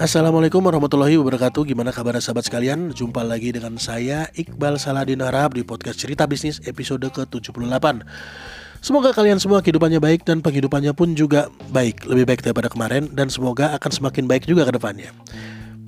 Assalamualaikum warahmatullahi wabarakatuh. Gimana kabar sahabat sekalian? Jumpa lagi dengan saya Iqbal Saladin Arab di podcast Cerita Bisnis episode ke-78. Semoga kalian semua kehidupannya baik dan penghidupannya pun juga baik Lebih baik daripada kemarin dan semoga akan semakin baik juga ke depannya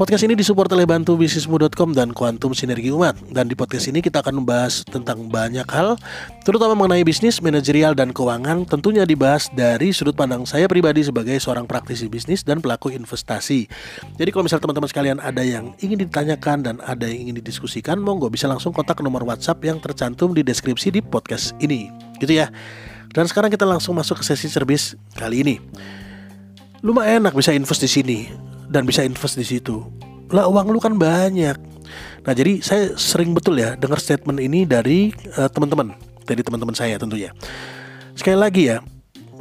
Podcast ini disupport oleh bantu bisnismu.com dan Quantum Sinergi Umat. Dan di podcast ini kita akan membahas tentang banyak hal, terutama mengenai bisnis, manajerial, dan keuangan. Tentunya dibahas dari sudut pandang saya pribadi sebagai seorang praktisi bisnis dan pelaku investasi. Jadi kalau misalnya teman-teman sekalian ada yang ingin ditanyakan dan ada yang ingin didiskusikan, monggo bisa langsung kontak nomor WhatsApp yang tercantum di deskripsi di podcast ini. Gitu ya. Dan sekarang kita langsung masuk ke sesi service kali ini. Lumayan enak bisa invest di sini dan bisa invest di situ. Lah uang lu kan banyak. Nah jadi saya sering betul ya dengar statement ini dari uh, teman-teman, dari teman-teman saya tentunya. Sekali lagi ya,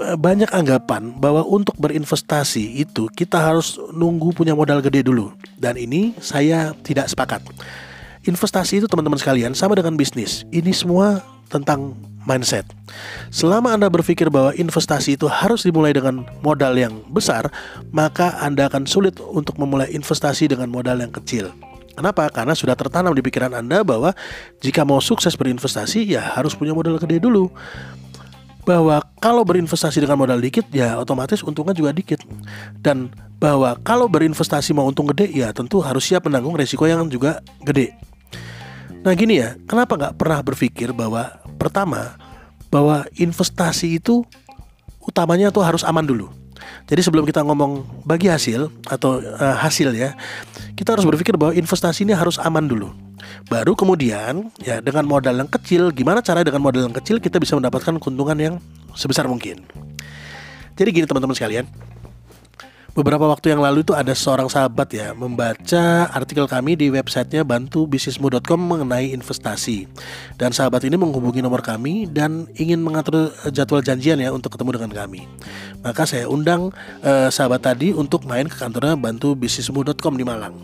eh, banyak anggapan bahwa untuk berinvestasi itu kita harus nunggu punya modal gede dulu. Dan ini saya tidak sepakat. Investasi itu teman-teman sekalian sama dengan bisnis. Ini semua tentang mindset. Selama Anda berpikir bahwa investasi itu harus dimulai dengan modal yang besar, maka Anda akan sulit untuk memulai investasi dengan modal yang kecil. Kenapa? Karena sudah tertanam di pikiran Anda bahwa jika mau sukses berinvestasi ya harus punya modal gede dulu. Bahwa kalau berinvestasi dengan modal dikit ya otomatis untungnya juga dikit. Dan bahwa kalau berinvestasi mau untung gede ya tentu harus siap menanggung resiko yang juga gede. Nah gini ya, kenapa nggak pernah berpikir bahwa Pertama, bahwa investasi itu utamanya tuh harus aman dulu. Jadi sebelum kita ngomong bagi hasil atau uh, hasil ya, kita harus berpikir bahwa investasi ini harus aman dulu. Baru kemudian ya dengan modal yang kecil, gimana cara dengan modal yang kecil kita bisa mendapatkan keuntungan yang sebesar mungkin. Jadi gini teman-teman sekalian, Beberapa waktu yang lalu itu ada seorang sahabat ya membaca artikel kami di websitenya bantubisnismu.com mengenai investasi dan sahabat ini menghubungi nomor kami dan ingin mengatur eh, jadwal janjian ya untuk ketemu dengan kami. Maka saya undang eh, sahabat tadi untuk main ke kantornya bantubisnismu.com di Malang.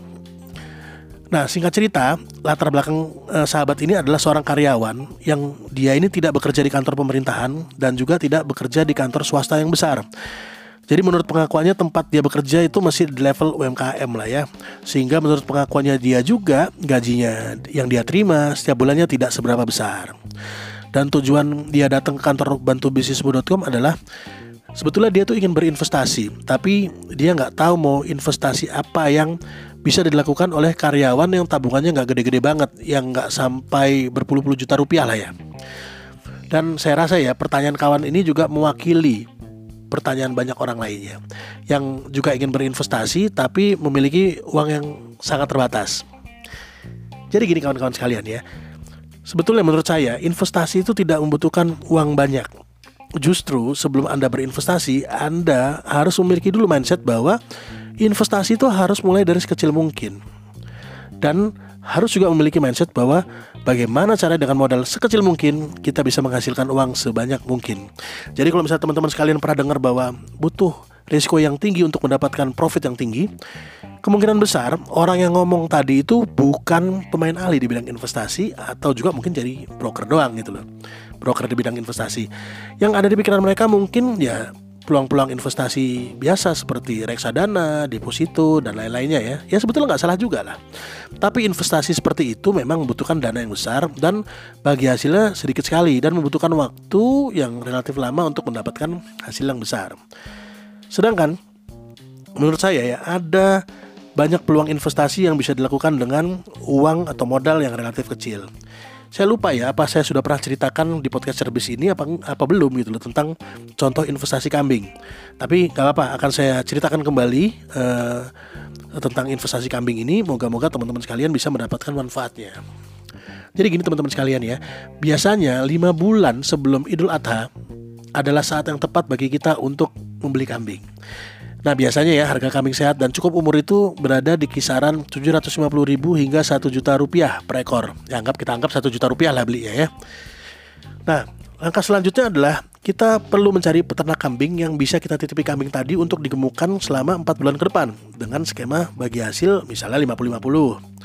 Nah singkat cerita latar belakang eh, sahabat ini adalah seorang karyawan yang dia ini tidak bekerja di kantor pemerintahan dan juga tidak bekerja di kantor swasta yang besar. Jadi menurut pengakuannya tempat dia bekerja itu masih di level UMKM lah ya. Sehingga menurut pengakuannya dia juga gajinya yang dia terima setiap bulannya tidak seberapa besar. Dan tujuan dia datang ke kantor bantu bisnismu.com adalah sebetulnya dia tuh ingin berinvestasi, tapi dia nggak tahu mau investasi apa yang bisa dilakukan oleh karyawan yang tabungannya nggak gede-gede banget, yang nggak sampai berpuluh-puluh juta rupiah lah ya. Dan saya rasa ya pertanyaan kawan ini juga mewakili pertanyaan banyak orang lainnya yang juga ingin berinvestasi tapi memiliki uang yang sangat terbatas. Jadi gini kawan-kawan sekalian ya. Sebetulnya menurut saya investasi itu tidak membutuhkan uang banyak. Justru sebelum Anda berinvestasi, Anda harus memiliki dulu mindset bahwa investasi itu harus mulai dari sekecil mungkin. Dan harus juga memiliki mindset bahwa bagaimana cara dengan modal sekecil mungkin kita bisa menghasilkan uang sebanyak mungkin. Jadi kalau misalnya teman-teman sekalian pernah dengar bahwa butuh risiko yang tinggi untuk mendapatkan profit yang tinggi, kemungkinan besar orang yang ngomong tadi itu bukan pemain ahli di bidang investasi atau juga mungkin jadi broker doang gitu loh. Broker di bidang investasi. Yang ada di pikiran mereka mungkin ya peluang-peluang investasi biasa seperti reksadana, deposito dan lain-lainnya ya. Ya sebetulnya nggak salah juga lah. Tapi investasi seperti itu memang membutuhkan dana yang besar dan bagi hasilnya sedikit sekali dan membutuhkan waktu yang relatif lama untuk mendapatkan hasil yang besar. Sedangkan menurut saya ya ada banyak peluang investasi yang bisa dilakukan dengan uang atau modal yang relatif kecil saya lupa ya apa saya sudah pernah ceritakan di podcast service ini apa apa belum gitu loh tentang contoh investasi kambing. Tapi nggak apa akan saya ceritakan kembali uh, tentang investasi kambing ini. Moga-moga teman-teman sekalian bisa mendapatkan manfaatnya. Jadi gini teman-teman sekalian ya, biasanya lima bulan sebelum Idul Adha adalah saat yang tepat bagi kita untuk membeli kambing. Nah biasanya ya harga kambing sehat dan cukup umur itu berada di kisaran 750 ribu hingga 1 juta rupiah per ekor. Ya, anggap kita anggap 1 juta rupiah lah belinya ya. Nah langkah selanjutnya adalah kita perlu mencari peternak kambing yang bisa kita titipi kambing tadi untuk digemukkan selama 4 bulan ke depan dengan skema bagi hasil misalnya 50-50.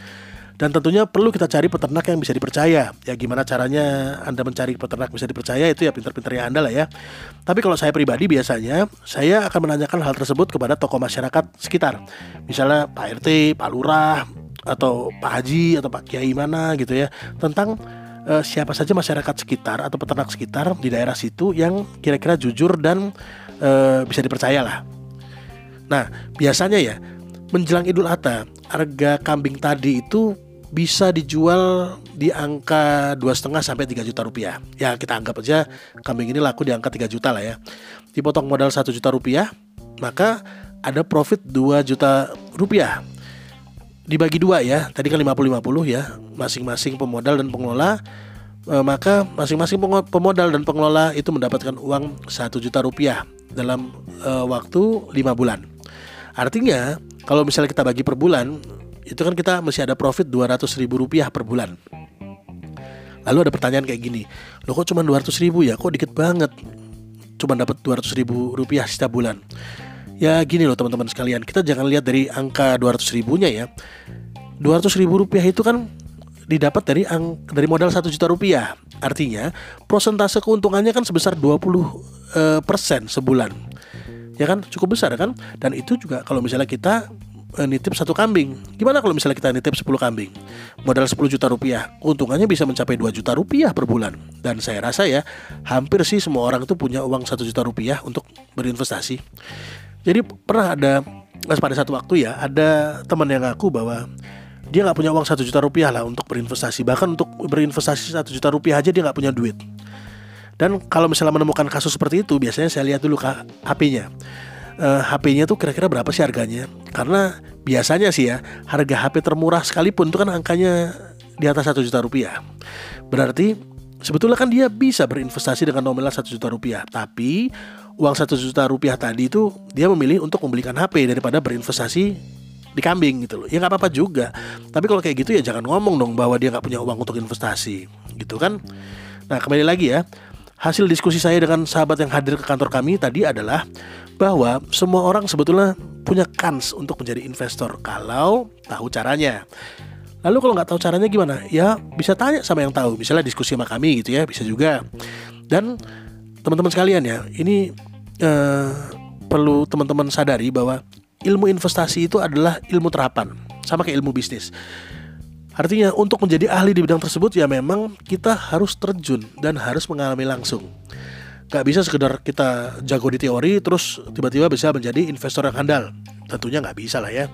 Dan tentunya perlu kita cari peternak yang bisa dipercaya. Ya gimana caranya Anda mencari peternak bisa dipercaya itu ya pinter-pinternya Anda lah ya. Tapi kalau saya pribadi biasanya saya akan menanyakan hal tersebut kepada tokoh masyarakat sekitar. Misalnya Pak RT, Pak Lurah, atau Pak Haji atau Pak Kiai mana gitu ya tentang uh, siapa saja masyarakat sekitar atau peternak sekitar di daerah situ yang kira-kira jujur dan uh, bisa dipercaya lah. Nah biasanya ya menjelang Idul Adha harga kambing tadi itu bisa dijual di angka dua setengah sampai 3 juta rupiah. Ya kita anggap aja kambing ini laku di angka 3 juta lah ya. Dipotong modal satu juta rupiah, maka ada profit 2 juta rupiah. Dibagi dua ya, tadi kan 50-50 ya, masing-masing pemodal dan pengelola e, maka masing-masing pemodal dan pengelola itu mendapatkan uang satu juta rupiah dalam e, waktu lima bulan. Artinya kalau misalnya kita bagi per bulan itu kan kita masih ada profit 200 ribu rupiah per bulan. Lalu ada pertanyaan kayak gini lo kok cuma 200 ribu ya? Kok dikit banget? Cuma dapat 200 ribu rupiah setiap bulan. Ya gini loh teman-teman sekalian. Kita jangan lihat dari angka 200 ribunya ya. 200 ribu rupiah itu kan didapat dari ang dari modal 1 juta rupiah. Artinya prosentase keuntungannya kan sebesar 20 eh, persen sebulan ya kan cukup besar kan dan itu juga kalau misalnya kita Eh, nitip satu kambing. Gimana kalau misalnya kita nitip 10 kambing? Modal 10 juta rupiah, keuntungannya bisa mencapai 2 juta rupiah per bulan. Dan saya rasa ya, hampir sih semua orang itu punya uang 1 juta rupiah untuk berinvestasi. Jadi pernah ada pada satu waktu ya, ada teman yang ngaku bahwa dia nggak punya uang satu juta rupiah lah untuk berinvestasi. Bahkan untuk berinvestasi satu juta rupiah aja dia nggak punya duit. Dan kalau misalnya menemukan kasus seperti itu, biasanya saya lihat dulu HP-nya uh, eh, HP-nya tuh kira-kira berapa sih harganya? Karena biasanya sih ya harga HP termurah sekalipun itu kan angkanya di atas satu juta rupiah. Berarti sebetulnya kan dia bisa berinvestasi dengan nominal satu juta rupiah, tapi uang satu juta rupiah tadi itu dia memilih untuk membelikan HP daripada berinvestasi di kambing gitu loh. Ya nggak apa-apa juga. Tapi kalau kayak gitu ya jangan ngomong dong bahwa dia nggak punya uang untuk investasi, gitu kan? Nah kembali lagi ya, hasil diskusi saya dengan sahabat yang hadir ke kantor kami tadi adalah bahwa semua orang sebetulnya punya kans untuk menjadi investor kalau tahu caranya. Lalu kalau nggak tahu caranya gimana? Ya bisa tanya sama yang tahu. Misalnya diskusi sama kami gitu ya, bisa juga. Dan teman-teman sekalian ya, ini eh, perlu teman-teman sadari bahwa ilmu investasi itu adalah ilmu terapan, sama kayak ilmu bisnis. Artinya untuk menjadi ahli di bidang tersebut ya memang kita harus terjun dan harus mengalami langsung. Gak bisa sekedar kita jago di teori terus tiba-tiba bisa menjadi investor yang handal. Tentunya nggak bisa lah ya.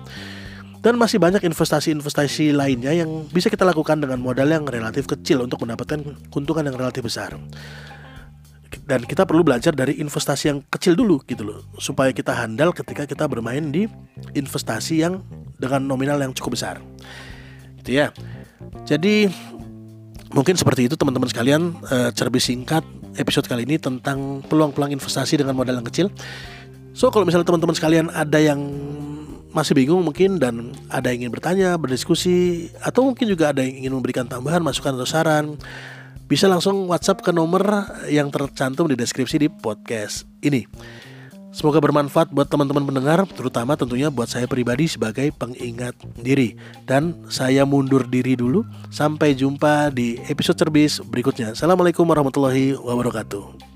Dan masih banyak investasi-investasi lainnya yang bisa kita lakukan dengan modal yang relatif kecil untuk mendapatkan keuntungan yang relatif besar. Dan kita perlu belajar dari investasi yang kecil dulu gitu loh, supaya kita handal ketika kita bermain di investasi yang dengan nominal yang cukup besar gitu ya. Jadi mungkin seperti itu teman-teman sekalian uh, cerbi singkat episode kali ini tentang peluang-peluang investasi dengan modal yang kecil. So kalau misalnya teman-teman sekalian ada yang masih bingung mungkin dan ada yang ingin bertanya, berdiskusi atau mungkin juga ada yang ingin memberikan tambahan, masukan atau saran, bisa langsung WhatsApp ke nomor yang tercantum di deskripsi di podcast ini. Semoga bermanfaat buat teman-teman pendengar, terutama tentunya buat saya pribadi sebagai pengingat diri. Dan saya mundur diri dulu. Sampai jumpa di episode cerbis berikutnya. Assalamualaikum warahmatullahi wabarakatuh.